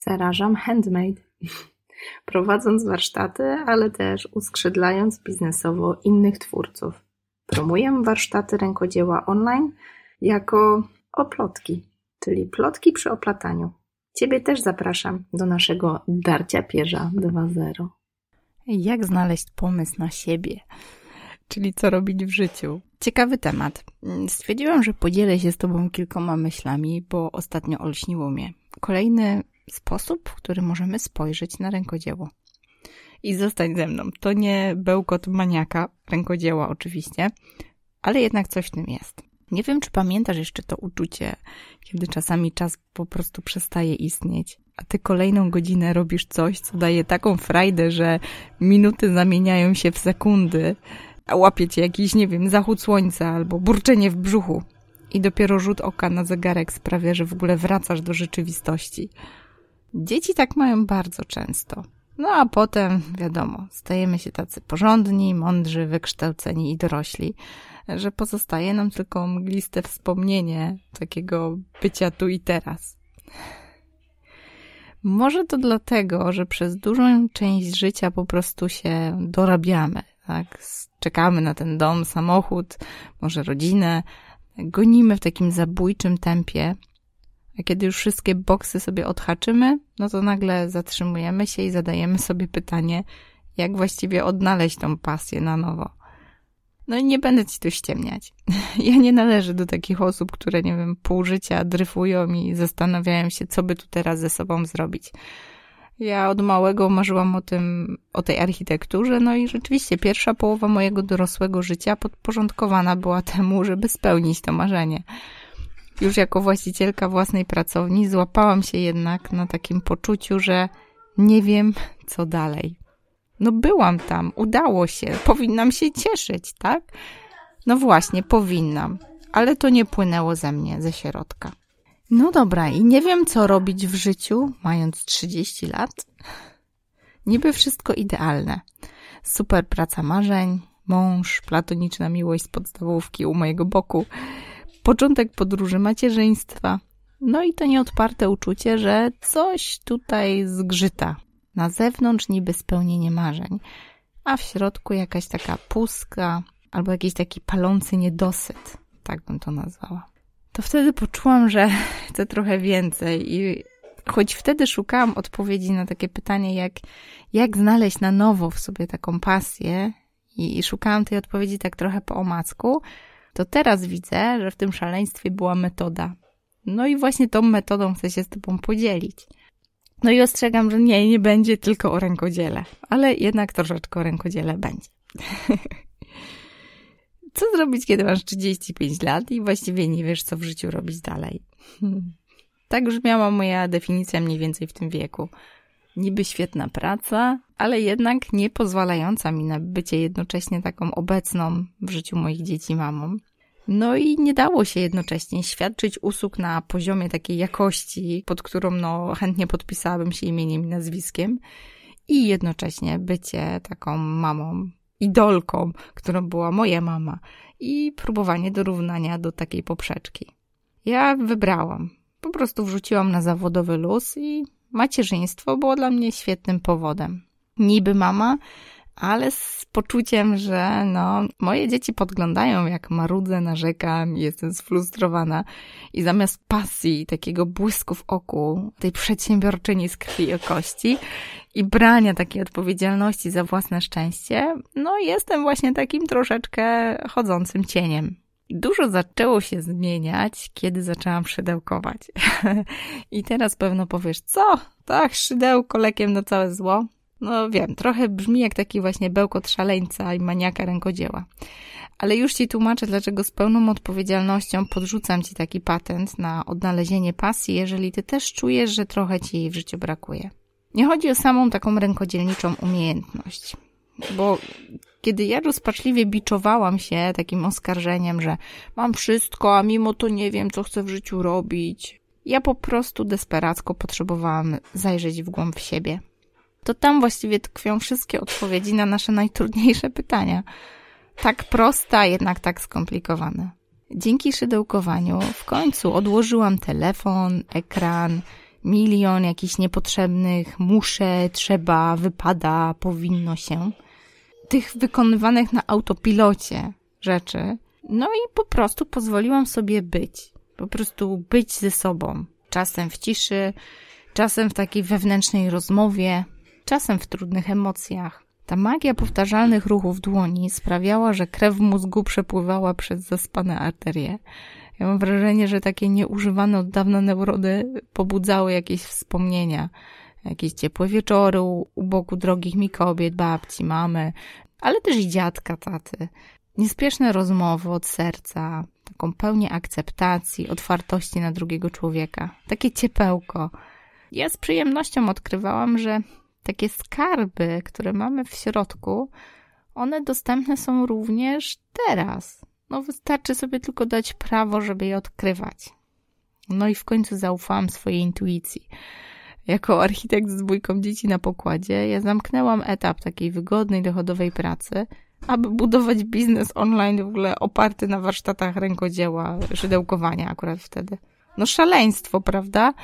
Zarażam handmade. Prowadząc warsztaty, ale też uskrzydlając biznesowo innych twórców. Promuję warsztaty rękodzieła online jako oplotki, czyli plotki przy oplataniu. Ciebie też zapraszam do naszego Darcia Pierza 2.0. Jak znaleźć pomysł na siebie? Czyli co robić w życiu? Ciekawy temat. Stwierdziłam, że podzielę się z Tobą kilkoma myślami, bo ostatnio olśniło mnie. Kolejny sposób, w który możemy spojrzeć na rękodzieło. I zostań ze mną. To nie bełkot maniaka, rękodzieła oczywiście, ale jednak coś w tym jest. Nie wiem, czy pamiętasz jeszcze to uczucie, kiedy czasami czas po prostu przestaje istnieć, a ty kolejną godzinę robisz coś, co daje taką frajdę, że minuty zamieniają się w sekundy, a łapie cię jakiś, nie wiem, zachód słońca albo burczenie w brzuchu. I dopiero rzut oka na zegarek sprawia, że w ogóle wracasz do rzeczywistości. Dzieci tak mają bardzo często. No a potem, wiadomo, stajemy się tacy porządni, mądrzy, wykształceni i dorośli, że pozostaje nam tylko mgliste wspomnienie takiego bycia tu i teraz. Może to dlatego, że przez dużą część życia po prostu się dorabiamy, tak? Czekamy na ten dom, samochód, może rodzinę, gonimy w takim zabójczym tempie, a kiedy już wszystkie boksy sobie odhaczymy, no to nagle zatrzymujemy się i zadajemy sobie pytanie, jak właściwie odnaleźć tą pasję na nowo. No i nie będę ci tu ściemniać. Ja nie należę do takich osób, które, nie wiem, pół życia dryfują i zastanawiają się, co by tu teraz ze sobą zrobić. Ja od małego marzyłam o tym, o tej architekturze, no i rzeczywiście pierwsza połowa mojego dorosłego życia podporządkowana była temu, żeby spełnić to marzenie. Już jako właścicielka własnej pracowni złapałam się jednak na takim poczuciu, że nie wiem, co dalej. No byłam tam, udało się, powinnam się cieszyć, tak? No właśnie, powinnam, ale to nie płynęło ze mnie, ze środka. No dobra, i nie wiem, co robić w życiu, mając 30 lat. Niby wszystko idealne. Super praca marzeń, mąż, platoniczna miłość z podstawówki u mojego boku, początek podróży macierzyństwa. No i to nieodparte uczucie, że coś tutaj zgrzyta. Na zewnątrz niby spełnienie marzeń, a w środku jakaś taka pustka albo jakiś taki palący niedosyt, tak bym to nazwała. To wtedy poczułam, że chcę trochę więcej i choć wtedy szukałam odpowiedzi na takie pytanie, jak, jak znaleźć na nowo w sobie taką pasję i, i szukałam tej odpowiedzi tak trochę po omacku, to teraz widzę, że w tym szaleństwie była metoda. No i właśnie tą metodą chcę się z Tobą podzielić. No i ostrzegam, że nie, nie będzie tylko o rękodziele, ale jednak troszeczkę o rękodziele będzie. co zrobić, kiedy masz 35 lat i właściwie nie wiesz, co w życiu robić dalej? Tak brzmiała moja definicja mniej więcej w tym wieku. Niby świetna praca, ale jednak nie pozwalająca mi na bycie jednocześnie taką obecną w życiu moich dzieci mamą. No i nie dało się jednocześnie świadczyć usług na poziomie takiej jakości, pod którą no chętnie podpisałabym się imieniem i nazwiskiem i jednocześnie bycie taką mamą, idolką, którą była moja mama i próbowanie dorównania do takiej poprzeczki. Ja wybrałam. Po prostu wrzuciłam na zawodowy luz i macierzyństwo było dla mnie świetnym powodem. Niby mama, ale z poczuciem, że no, moje dzieci podglądają, jak marudzę, narzekam, jestem sfrustrowana i zamiast pasji, takiego błysku w oku, tej przedsiębiorczyni z krwi i kości i brania takiej odpowiedzialności za własne szczęście, no jestem właśnie takim troszeczkę chodzącym cieniem. Dużo zaczęło się zmieniać, kiedy zaczęłam szydełkować. I teraz pewno powiesz, co? Tak, szydełko lekiem na całe zło? No wiem, trochę brzmi jak taki właśnie bełkot szaleńca i maniaka rękodzieła. Ale już Ci tłumaczę, dlaczego z pełną odpowiedzialnością podrzucam Ci taki patent na odnalezienie pasji, jeżeli Ty też czujesz, że trochę Ci jej w życiu brakuje. Nie chodzi o samą taką rękodzielniczą umiejętność, bo kiedy ja rozpaczliwie biczowałam się takim oskarżeniem, że mam wszystko, a mimo to nie wiem, co chcę w życiu robić, ja po prostu desperacko potrzebowałam zajrzeć w głąb siebie to tam właściwie tkwią wszystkie odpowiedzi na nasze najtrudniejsze pytania. Tak prosta, jednak tak skomplikowane. Dzięki szydełkowaniu w końcu odłożyłam telefon, ekran, milion jakichś niepotrzebnych muszę, trzeba, wypada, powinno się. Tych wykonywanych na autopilocie rzeczy. No i po prostu pozwoliłam sobie być. Po prostu być ze sobą. Czasem w ciszy, czasem w takiej wewnętrznej rozmowie, czasem w trudnych emocjach. Ta magia powtarzalnych ruchów dłoni sprawiała, że krew w mózgu przepływała przez zaspane arterie. Ja mam wrażenie, że takie nieużywane od dawna neurody pobudzały jakieś wspomnienia. Jakieś ciepłe wieczory u, u boku drogich mi kobiet, babci, mamy, ale też i dziadka, taty. Niespieszne rozmowy od serca, taką pełnię akceptacji, otwartości na drugiego człowieka. Takie ciepełko. Ja z przyjemnością odkrywałam, że takie skarby, które mamy w środku, one dostępne są również teraz. No wystarczy sobie tylko dać prawo, żeby je odkrywać. No i w końcu zaufałam swojej intuicji. Jako architekt z dwójką dzieci na pokładzie, ja zamknęłam etap takiej wygodnej, dochodowej pracy, aby budować biznes online w ogóle oparty na warsztatach rękodzieła, szydełkowania akurat wtedy. No szaleństwo, prawda?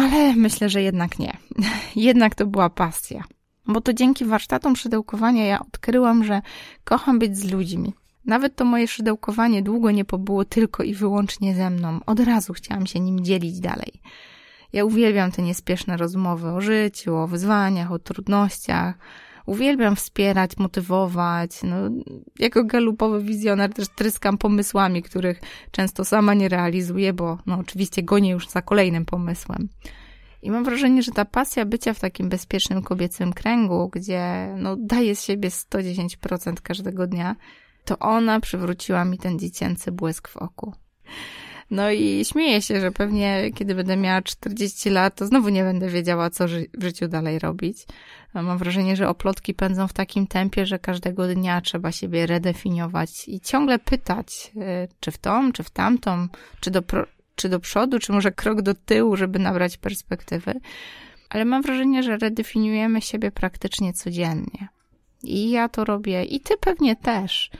Ale myślę, że jednak nie. jednak to była pasja. Bo to dzięki warsztatom szydełkowania ja odkryłam, że kocham być z ludźmi. Nawet to moje szydełkowanie długo nie pobyło tylko i wyłącznie ze mną. Od razu chciałam się nim dzielić dalej. Ja uwielbiam te niespieszne rozmowy o życiu, o wyzwaniach, o trudnościach. Uwielbiam wspierać, motywować. No, jako galupowy wizjoner też tryskam pomysłami, których często sama nie realizuję, bo no, oczywiście gonię już za kolejnym pomysłem. I mam wrażenie, że ta pasja bycia w takim bezpiecznym kobiecym kręgu, gdzie no, daję z siebie 110% każdego dnia, to ona przywróciła mi ten dziecięcy błysk w oku. No i śmieję się, że pewnie kiedy będę miała 40 lat, to znowu nie będę wiedziała, co w życiu dalej robić. Mam wrażenie, że oplotki pędzą w takim tempie, że każdego dnia trzeba siebie redefiniować i ciągle pytać, y, czy w tą, czy w tamtą, czy do, czy do przodu, czy może krok do tyłu, żeby nabrać perspektywy. Ale mam wrażenie, że redefiniujemy siebie praktycznie codziennie. I ja to robię, i ty pewnie też.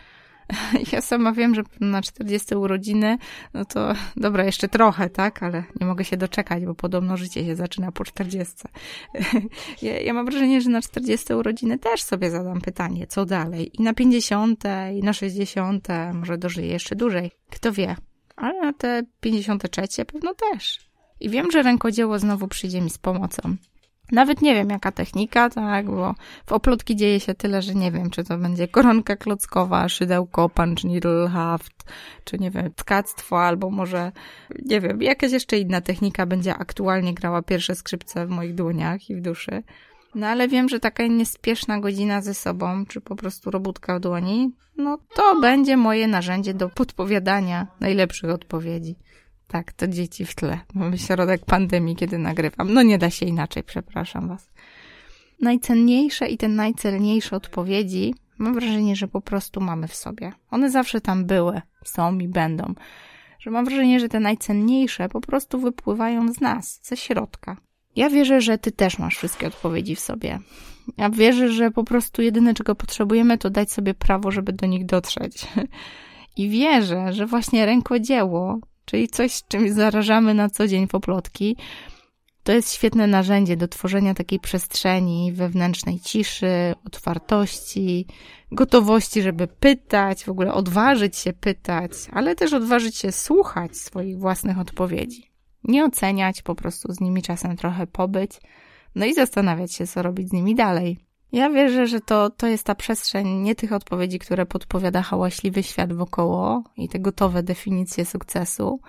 Ja sama wiem, że na 40 urodziny, no to dobra, jeszcze trochę, tak, ale nie mogę się doczekać, bo podobno życie się zaczyna po 40. Ja, ja mam wrażenie, że na 40 urodziny też sobie zadam pytanie, co dalej? I na 50, i na 60, może dożyję jeszcze dłużej. Kto wie? Ale na te 53 pewno też. I wiem, że rękodzieło znowu przyjdzie mi z pomocą. Nawet nie wiem, jaka technika, tak, bo w oplotki dzieje się tyle, że nie wiem, czy to będzie koronka klockowa, szydełko, punch needle, haft, czy nie wiem, tkactwo, albo może, nie wiem, jakaś jeszcze inna technika będzie aktualnie grała pierwsze skrzypce w moich dłoniach i w duszy. No ale wiem, że taka niespieszna godzina ze sobą, czy po prostu robótka w dłoni, no to będzie moje narzędzie do podpowiadania najlepszych odpowiedzi. Tak, to dzieci w tle. Mamy środek pandemii, kiedy nagrywam. No nie da się inaczej, przepraszam was. Najcenniejsze i te najcelniejsze odpowiedzi mam wrażenie, że po prostu mamy w sobie. One zawsze tam były, są i będą. Że mam wrażenie, że te najcenniejsze po prostu wypływają z nas, ze środka. Ja wierzę, że ty też masz wszystkie odpowiedzi w sobie. Ja wierzę, że po prostu jedyne, czego potrzebujemy, to dać sobie prawo, żeby do nich dotrzeć. I wierzę, że właśnie rękodzieło czyli coś, czym zarażamy na co dzień poplotki. To jest świetne narzędzie do tworzenia takiej przestrzeni wewnętrznej ciszy, otwartości, gotowości, żeby pytać, w ogóle odważyć się pytać, ale też odważyć się słuchać swoich własnych odpowiedzi. Nie oceniać, po prostu z nimi czasem trochę pobyć, no i zastanawiać się, co robić z nimi dalej. Ja wierzę, że to, to jest ta przestrzeń nie tych odpowiedzi, które podpowiada hałaśliwy świat wokoło i te gotowe definicje sukcesu,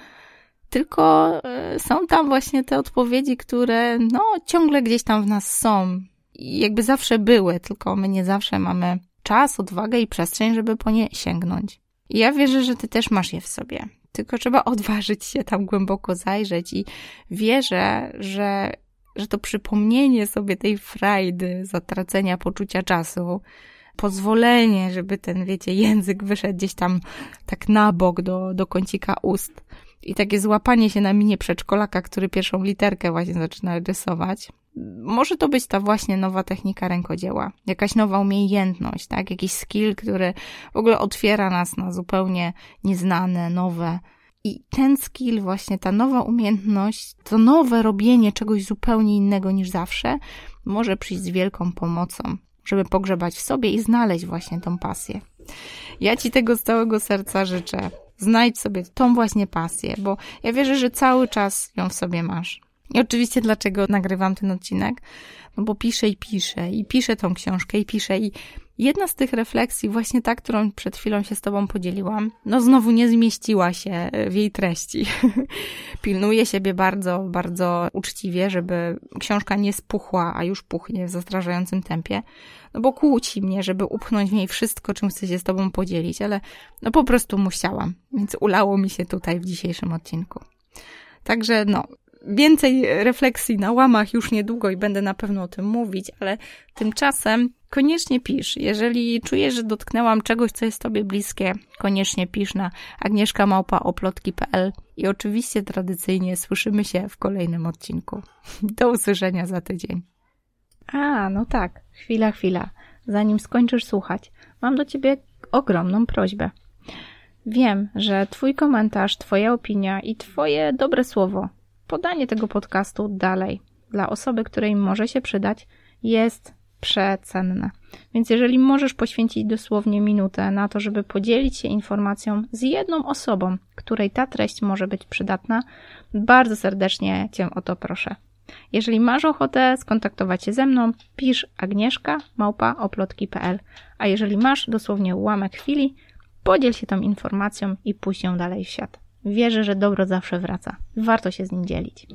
tylko e, są tam właśnie te odpowiedzi, które no ciągle gdzieś tam w nas są i jakby zawsze były, tylko my nie zawsze mamy czas, odwagę i przestrzeń, żeby po nie sięgnąć. I ja wierzę, że ty też masz je w sobie. Tylko trzeba odważyć się tam głęboko zajrzeć i wierzę, że że to przypomnienie sobie tej frajdy, zatracenia poczucia czasu, pozwolenie, żeby ten, wiecie, język wyszedł gdzieś tam tak na bok do, do kącika ust i takie złapanie się na minie przedszkolaka, który pierwszą literkę właśnie zaczyna rysować. Może to być ta właśnie nowa technika rękodzieła, jakaś nowa umiejętność, tak? Jakiś skill, który w ogóle otwiera nas na zupełnie nieznane, nowe, I ten skill, właśnie ta nowa umiejętność, to nowe robienie czegoś zupełnie innego niż zawsze, może przyjść z wielką pomocą, żeby pogrzebać w sobie i znaleźć właśnie tą pasję. Ja Ci tego z całego serca życzę. Znajdź sobie tą właśnie pasję, bo ja wierzę, że cały czas ją w sobie masz. I oczywiście dlaczego nagrywam ten odcinek? No bo piszę i piszę, i piszę tą książkę, i piszę, i jedna z tych refleksji, właśnie ta, którą przed chwilą się z Tobą podzieliłam, no znowu nie zmieściła się w jej treści. Pilnuję siebie bardzo, bardzo uczciwie, żeby książka nie spuchła, a już puchnie w zastrażającym tempie, no bo kłóci mnie, żeby upchnąć w niej wszystko, czym chcę się z Tobą podzielić, ale no po prostu musiałam, więc ulało mi się tutaj w dzisiejszym odcinku. Także no, więcej refleksji na łamach już niedługo i będę na pewno o tym mówić, ale tymczasem koniecznie pisz. Jeżeli czujesz, że dotknęłam czegoś, co jest Tobie bliskie, koniecznie pisz na agnieszkamałpaoplotki.pl i oczywiście tradycyjnie słyszymy się w kolejnym odcinku. Do usłyszenia za tydzień. A, no tak, chwila, chwila. Zanim skończysz słuchać, mam do Ciebie ogromną prośbę. Wiem, że Twój komentarz, Twoja opinia i Twoje dobre słowo podanie tego podcastu dalej dla osoby, której może się przydać, jest przecenne. Więc jeżeli możesz poświęcić dosłownie minutę na to, żeby podzielić się informacją z jedną osobą, której ta treść może być przydatna, bardzo serdecznie Cię o to proszę. Jeżeli masz ochotę skontaktować się ze mną, pisz agnieszka małpa oplotki.pl, a jeżeli masz dosłownie ułamek chwili, podziel się tą informacją i puść ją dalej w świat. Wierzę, że dobro zawsze wraca. Warto się z nim dzielić.